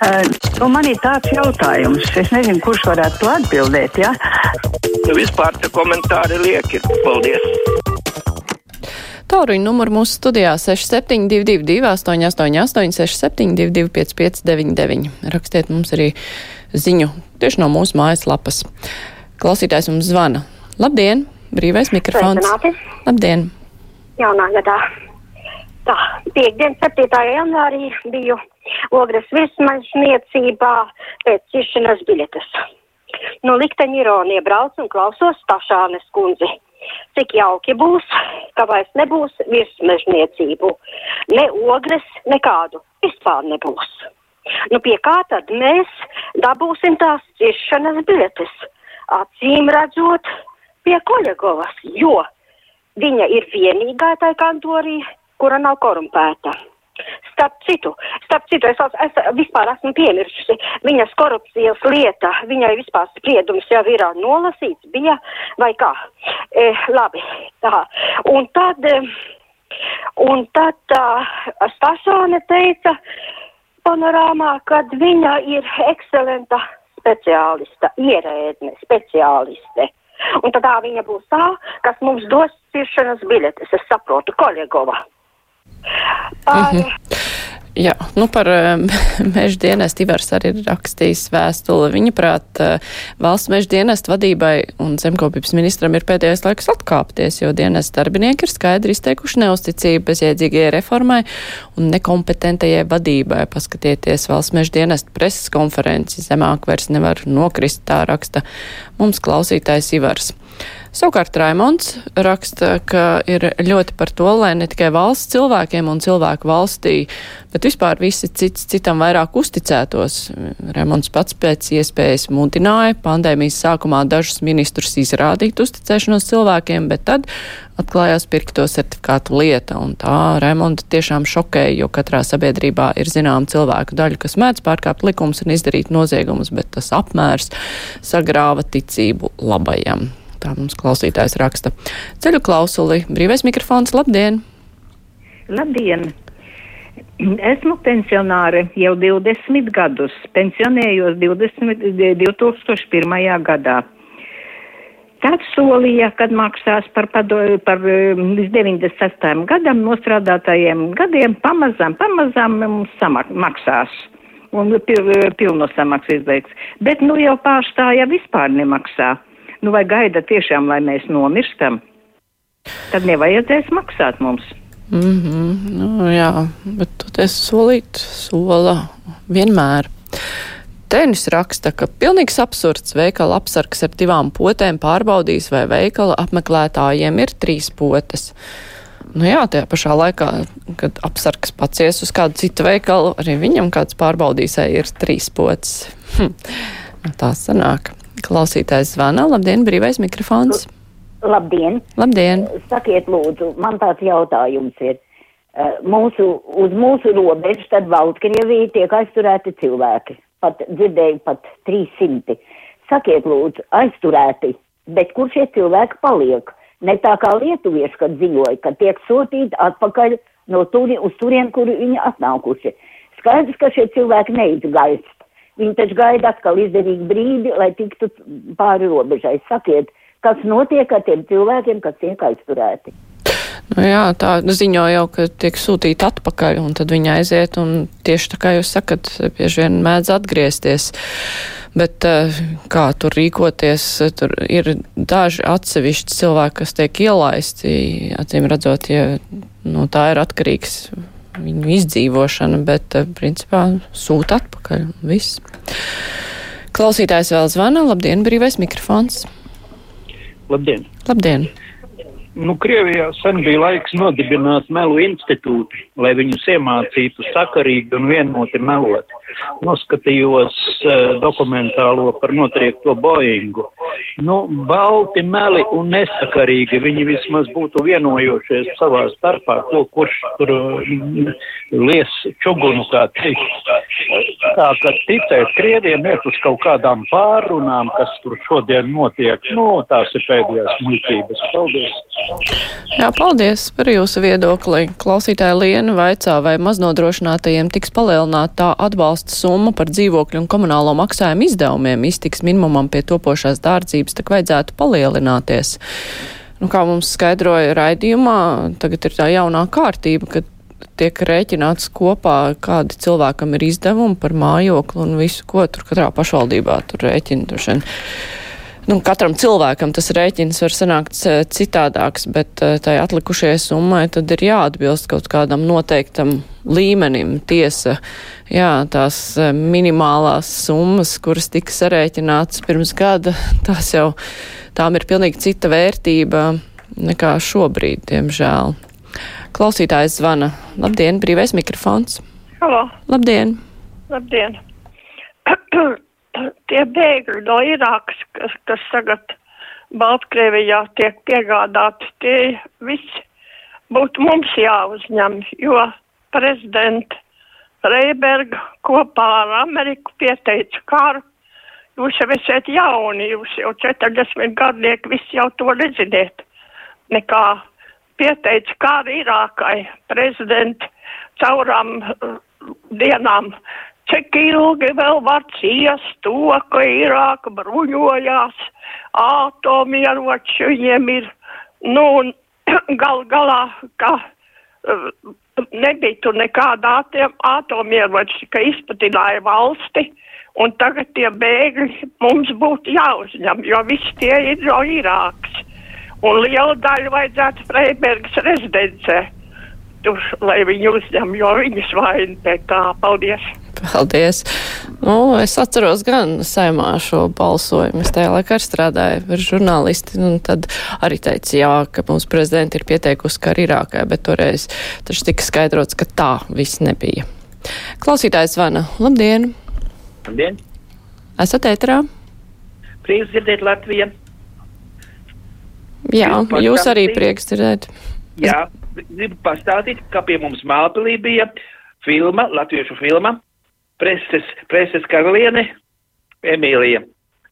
Uh, nu, man ir tāds jautājums, es nezinu, kurš varētu to atbildēt. Ja? Nu, vispār te komentāri lieki. Paldies! Tāruņa numuru mūsu studijā 6722, 888, 672, 559, rakstiet mums arī ziņu tieši no mūsu mājaslapas. Klausītājs mums zvana. Labdien! Brīvais mikrofons. Sveicināti. Labdien! Jaunā gadā. Tā, piekdien, 7. janvārī biju ogres virsmažniecībā pēc cišanas biļetes. Nu, likteņa ironija brauc un klausos Tašānes kundzi. Cik jauki būs, ka vairs nebūs virsmežniecību. Ne ogres, nekādu. Vispār nebūs. Nu, pie kā tad mēs dabūsim tās cišanas biļetes? Acīm redzot, pie Koļegovas, jo viņa ir vienīgā tā kantorī, kura nav korumpēta. Starp citu, starp citu, es, es vispār esmu piemirsusi viņas korupcijas lieta, viņai vispār spriedums jau ir nolasīts, bija vai kā. E, labi, tā. Un tad, e, un tad tā Stasone teica panorāmā, kad viņa ir ekscelenta speciālista, ierēdne, speciāliste. Un tad tā viņa būs tā, kas mums dos ciršanas biļetes, es saprotu, Koļegova. Par... Mm -hmm. Jā, nu par meža dienestu Ivars arī ir rakstījis vēstuli. Viņa prāt, valsts meža dienestu vadībai un zemkopības ministram ir pēdējais laiks atkāpties, jo dienestu darbinieki ir skaidri izteikuši neusticību bezjēdzīgajai reformai un nekompetentajai vadībai. Paskatieties valsts meža dienestu preses konferenci, zemāk vairs nevar nokrist, tā raksta mums klausītājs Ivars. Savukārt Raimonds raksta, ka ir ļoti par to, lai ne tikai valsts cilvēkiem un cilvēku valstī, bet vispār visi cits citam vairāk uzticētos. Raimonds pats pēc iespējas mudināja pandēmijas sākumā dažus ministrus izrādīt uzticēšanos cilvēkiem, bet tad atklājās pirkto certifikātu lieta, un tā Raimonda tiešām šokēja, jo katrā sabiedrībā ir zinām cilvēku daļa, kas mēdz pārkāpt likums un izdarīt noziegumus, bet tas apmērs sagrāva ticību labajam. Tā mums klausītājs raksta. Ceļu klausuli, brīvais mikrofons, labdien! Labdien! Esmu pensionāre jau 20 gadus, pensionējos 20, 2001. gadā. Tad solīja, kad maksās par, padoju, par um, līdz 96. gadam nostrādātajiem gadiem, pamazām, pamazām mums samak, maksās. Un pil, pilno samaksu izbeigs. Bet nu jau pārstāja vispār nemaksā nu vai gaida tiešām, lai mēs nomirstam, tad nevajadzēs maksāt mums. Mm -hmm, nu, jā, bet esi solīt, sola vienmēr. Tenis raksta, ka pilnīgs absurds veikala apsargs ar divām potēm pārbaudīs, vai veikala apmeklētājiem ir trīs potes. Nu jā, tajā pašā laikā, kad apsargs pacies uz kādu citu veikalu, arī viņam kāds pārbaudīs, vai ir trīs potes. Hm. Nu, tā sanāk. Klausītājs zvana. Labdien, brīvais mikrofons. Labdien! Labdien! Sakiet, lūdzu, man tāds jautājums ir. Eh, mūsu, uz mūsu robežas tad Baltkrievija tiek aizturēti cilvēki. Pat dzirdēju, pat 300. Sakiet, lūdzu, aizturēti, bet kur šie cilvēki paliek? Ne tā kā lietuvieši, kad ziņoja, ka tiek sūtīti atpakaļ no turi, uz turien, kur viņi atnākuši. Skaidrs, ka šie cilvēki neizgaist Viņi taču gaida atkal izdevīgu brīdi, lai tiktu pāri robežai. Sakiet, kas notiek ar tiem cilvēkiem, kas tiek aizturēti? Nu jā, tā ziņo jau, ka tiek sūtīta atpakaļ, un tad viņi aiziet, un tieši tā kā jūs sakat, bieži vien mēdz atgriezties. Bet eh, kā tur rīkoties, tur ir daži atsevišķi cilvēki, kas tiek ielaisti, acīm redzot, ja nu, tā ir atkarīgs viņu izdzīvošana, bet eh, principā sūta atpakaļ. Viss. Klausītājs vēl zvana. Labdien, brīvais mikrofons. Labdien! Labdien! Nu, Krievijā sen bija laiks nodibināt melu institūtu, lai viņus iemācītu sakarīgi un vienoti melot. Noskatījos uh, dokumentālo par notriekto Boeingu. Nu, balti meli un nesakarīgi viņi vismaz būtu vienojušies savā starpā, to, kurš tur uh, lies čugunu, kā teikt. tā, ka ticēt Krieviem iet uz kaut kādām pārunām, kas tur šodien notiek. Nu, tās ir pēdējās muļķības. Paldies! Jā, paldies par jūsu viedokli. Klausītāja Liena vaicā, vai maznodrošinātajiem tiks palielināta atbalsta summa par dzīvokļu un komunālo maksājumu izdevumiem. Iztiks minimumam pie topošās dārdzības, tak vajadzētu palielināties. Nu, kā mums skaidroja raidījumā, tagad ir tā jaunā kārtība, ka tiek rēķināts kopā, kādi cilvēkam ir izdevumi par mājokli un visu, ko tur katrā pašvaldībā tur rēķina. Nu, katram cilvēkam tas rēķins var sanākt citādāks, bet eh, tai atlikušajai summai tad ir jāatbilst kaut kādam noteiktam līmenim. Tiesa, jā, tās eh, minimālās summas, kuras tika sarēķināts pirms gada, tās jau tām ir pilnīgi cita vērtība nekā šobrīd, diemžēl. Klausītājs zvana. Labdien, brīvais mikrofons. Halo. Labdien. Labdien. Tie bēgļi no Irākas, kas, kas tagad Baltkrievijā tiek piegādāti, tie visi būtu mums jāuzņem, jo prezidenta Reiberga kopā ar Ameriku pieteica karu. Jūs jau esat jauni, jūs jau 40 gadnieki, visi jau to neziniet. Nekā pieteica kāru Irākai prezidenti caurām uh, dienām. Cik ilgi vēl var ciest to, ka Irāka bruņojās, atomieroči viņiem ir, nu, gal galā, ka uh, nebija tur nekāda atomieroči, ka izpatināja valsti, un tagad tie bēgļi mums būtu jāuzņem, jo visi tie ir no Irākas un lielu daļu vajadzētu Freibergas rezidencē. Tur, lai viņi uzņem, jo viņas vaina pēc tā. Paldies! Paldies! Nu, es atceros gan saimā šo balsojumu. Es tajā laikā strādāju ar žurnālisti, un tad arī teica, jā, ka mums prezidenti ir pieteikusi, ka arī Irākai, bet toreiz taču tika skaidrots, ka tā viss nebija. Klausītājs zvana. Labdien! Labdien! Esat ēterā? Prieks dzirdēt Latviju! Jā, jūs arī prieks dzirdēt. Jā, gribu pastāstīt, ka pie mums Mālpilī bija filma, latviešu filma, preses, preses karaliene Emīlija.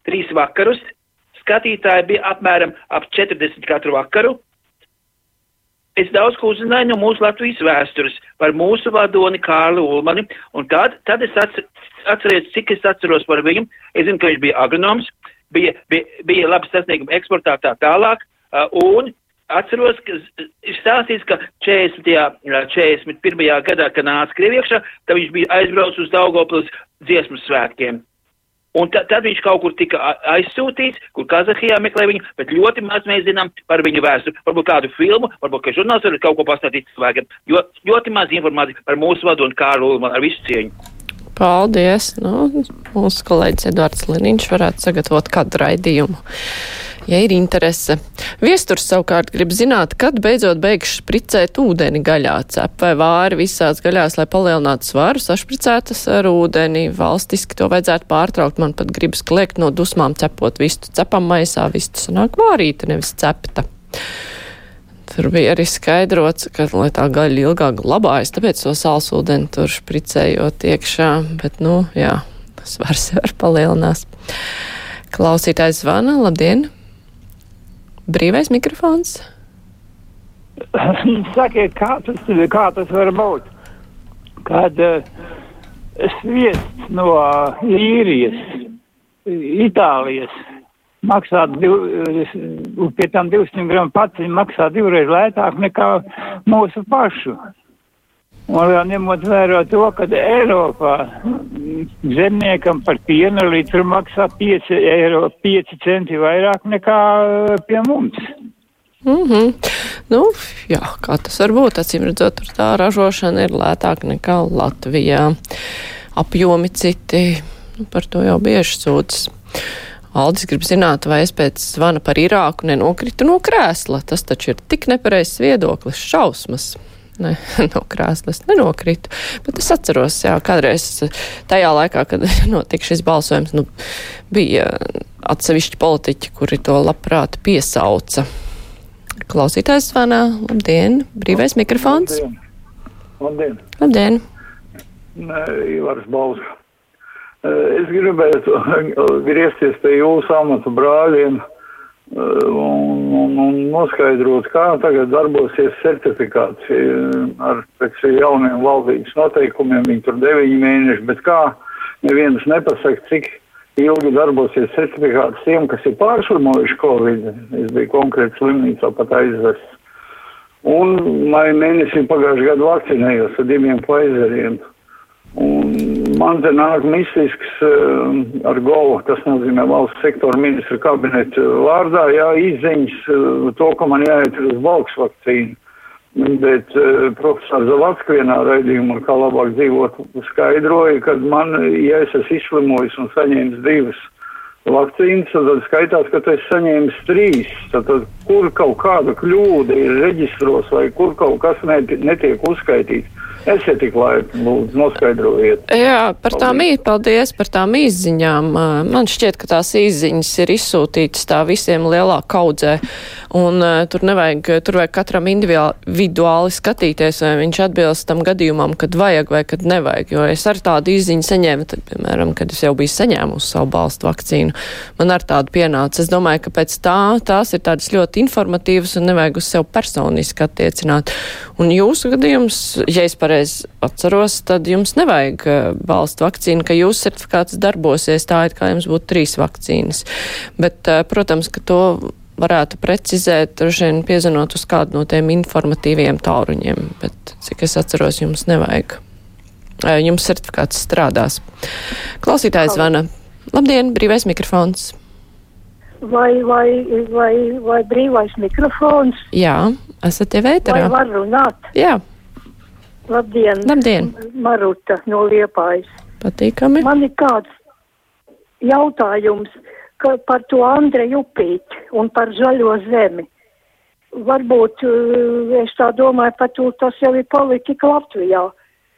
Trīs vakarus, skatītāji bija apmēram ap 40 katru vakaru. Es daudz ko uzzināju no mūsu Latvijas vēstures par mūsu vadoni Kārlu Ulmani, un tad, tad es atceros, cik es atceros par viņu. Es zinu, ka viņš bija agronoms, bija, bija, bija labi sasniegumi eksportā tā tālāk, un atceros, ka ir stāstīts, ka 40. 41. Uh, gadā, kad nāca Krieviekšā, tad viņš bija aizbraucis uz Daugopils dziesmu svētkiem. Un ta, tad viņš kaut kur tika aizsūtīts, kur Kazahijā meklē viņu, bet ļoti maz mēs zinām par viņu vēsturi. Varbūt kādu filmu, varbūt, ka žurnāls var kaut ko pastāstīt cilvēkiem, jo ļoti maz informācija par mūsu vadonu Kārlu Ulmanu ar visu cieņu. Paldies! Nu, mūsu kolēģis Edvards Liniņš varētu sagatavot kādu raidījumu ja ir interese. Viesturs savukārt grib zināt, kad beidzot beigšu spricēt ūdeni gaļā, cep vai vāri visās gaļās, lai palielinātu svaru, sašpricētas ar ūdeni. Valstiski to vajadzētu pārtraukt. Man pat gribas kliegt no dusmām cepot vistu. Cepam maisā vistu sanāk vārīta, nevis cepta. Tur bija arī skaidrots, ka, lai tā gaļa ilgāk glabājas, tāpēc to sālsūdeni tur špricējot iekšā, bet, nu, jā, svars var palielinās. Klausītājs zvana, labdien! Brīvais mikrofons. Sakiet, kā tas, kā tas var būt? Kad uh, sviests no uh, īrijas, Itālijas maksā, div, uh, pie tam 200 gramu pats maksā divreiz lētāk nekā mūsu pašu. Un vēl ņemot vērā to, ka Eiropā zemniekam par piena litru maksā 5 eiro, 5 centi vairāk nekā pie mums. Mm -hmm. Nu, jā, kā tas var būt? Acīm redzot, tur tā ražošana ir lētāka nekā Latvijā. Apjomi citi, nu, par to jau bieži sūdzas. Aldis grib zināt, vai es pēc zvana par Irāku nenokritu no krēsla. Tas taču ir tik nepareizs viedoklis, šausmas ne, no krēslas nenokritu. Bet es atceros, jā, kādreiz tajā laikā, kad notika šis balsojums, nu, bija atsevišķi politiķi, kuri to labprāt piesauca. Klausītājs zvanā, labdien, brīvais mikrofons. Labdien. Labdien. labdien. Ivars Balska. Es gribētu griezties pie jūsu amatu brāļiem un, un, un noskaidrot, kā tagad darbosies certifikācija ar pēc jauniem valdības noteikumiem. Viņi tur deviņi mēneši, bet kā neviens nepasaka, cik ilgi darbosies certifikāts tiem, kas ir pārslimojuši Covid. Es biju konkrēti slimnīcā pat aizvests. Un maija mēnesī pagājušajā gadā vakcinējos ar diviem Pfizeriem. Un man te nāk mistisks uh, ar govu, tas nozīmē valsts sektora ministra kabineta vārdā, jā, izziņas uh, to, ka man jāiet uz valks vakcīnu. Bet uh, profesors Zalatska vienā raidījumā, kā labāk dzīvot, skaidroja, ka man, ja es esmu izslimojis un saņēmis divas vakcīnas, tad skaitās, ka tu esi saņēmis trīs. Tad kur kaut kāda kļūda ir reģistros vai kur kaut kas netiek uzskaitīts. Esiet tik laipni, lūdzu, noskaidrojiet. Jā, par tām, paldies. paldies par tām izziņām. Man šķiet, ka tās izziņas ir izsūtītas tā visiem lielā kaudzē, un uh, tur nevajag, tur vajag katram individuāli skatīties, vai viņš atbilst tam gadījumam, kad vajag vai kad nevajag, jo es ar tādu izziņu saņēmu, tad, piemēram, kad es jau biju saņēmusi savu balstu vakcīnu, man ar tādu pienāca. Es domāju, ka pēc tā tās ir tādas ļoti informatīvas un nevajag uz sev personiski attiecināt. Un jūsu gadījums, ja es pareizi atceros, tad jums nevajag eh, vakcīnu, ka jūsu certifikāts darbosies tā, it kā jums būtu trīs vakcīnas. Bet, eh, protams, ka to varētu precizēt, droši vien piezinot uz kādu no tiem informatīviem tāruņiem, bet, cik es atceros, jums nevajag. Jums certifikāts strādās. Klausītājs zvana. Labdien, brīvais mikrofons. Vai, vai, vai, vai brīvais mikrofons? Jā, esat jau vēterā. Vai var runāt? Jā. Labdien! Labdien! Maruta no Liepājas. Patīkami. Man ir kāds jautājums par to Andreju Upīti un par zaļo zemi. Varbūt eh, es tā domāju, pat tas jau ir politika Latvijā.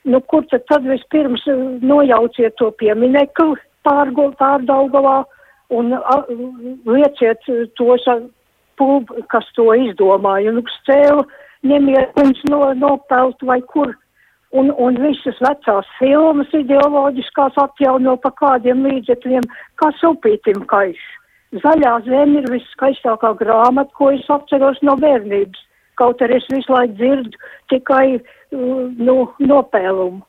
Nu, kur tad, tad vispirms eh, nojauciet to pieminekli pārdaugavā un a, lieciet tos, pulb, kas to izdomāja, un stēlu ņemiet viņus no, nopelt vai kur. Un, un visas vecās filmas ideoloģiskās atjauno pa kādiem līdzekļiem, kā supītim kaiš. Zaļā zeme ir viskaistākā grāmata, ko es atceros no bērnības. Kaut arī es visu laiku dzirdu tikai uh, nu, nopēlumu.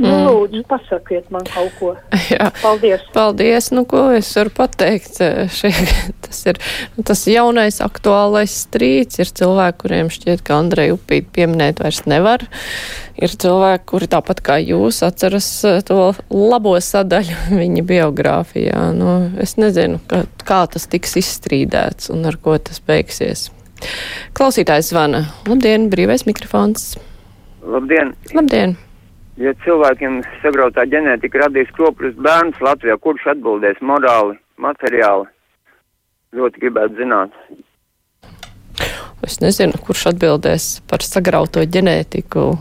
Nu, mm. lūdzu, pasakiet man kaut ko. Jā. Paldies. Paldies. Nu, ko es varu pateikt? Šie, tas ir tas jaunais aktuālais strīds. Ir cilvēki, kuriem šķiet, ka Andreju upīt pieminēt vairs nevar. Ir cilvēki, kuri tāpat kā jūs atceras eh, to labo sadaļu viņa biogrāfijā. Nu, es nezinu, kā, kā tas tiks izstrīdēts un ar ko tas beigsies. Klausītājs zvana. Labdien, brīvais mikrofons. Labdien! Labdien! Ja cilvēkiem sagrautā ģenētika radīs kropļus bērns Latvijā, kurš atbildēs morāli, materiāli? Ļoti gribētu zināt. Es nezinu, kurš atbildēs par sagrauto ģenētiku.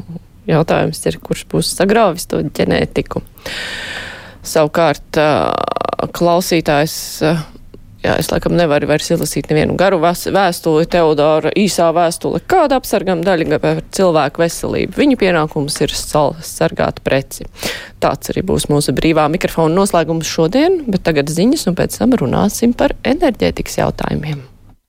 Jautājums ir, kurš būs sagrāvis to ģenētiku. Savukārt klausītājs Jā, es laikam nevaru vairs izlasīt nevienu garu vēstuli, Teodora īsā vēstule. Kāda apsargam daļa par cilvēku veselību? Viņa pienākums ir sargāt preci. Tāds arī būs mūsu brīvā mikrofona noslēgums šodien, bet tagad ziņas un pēc tam runāsim par enerģētikas jautājumiem.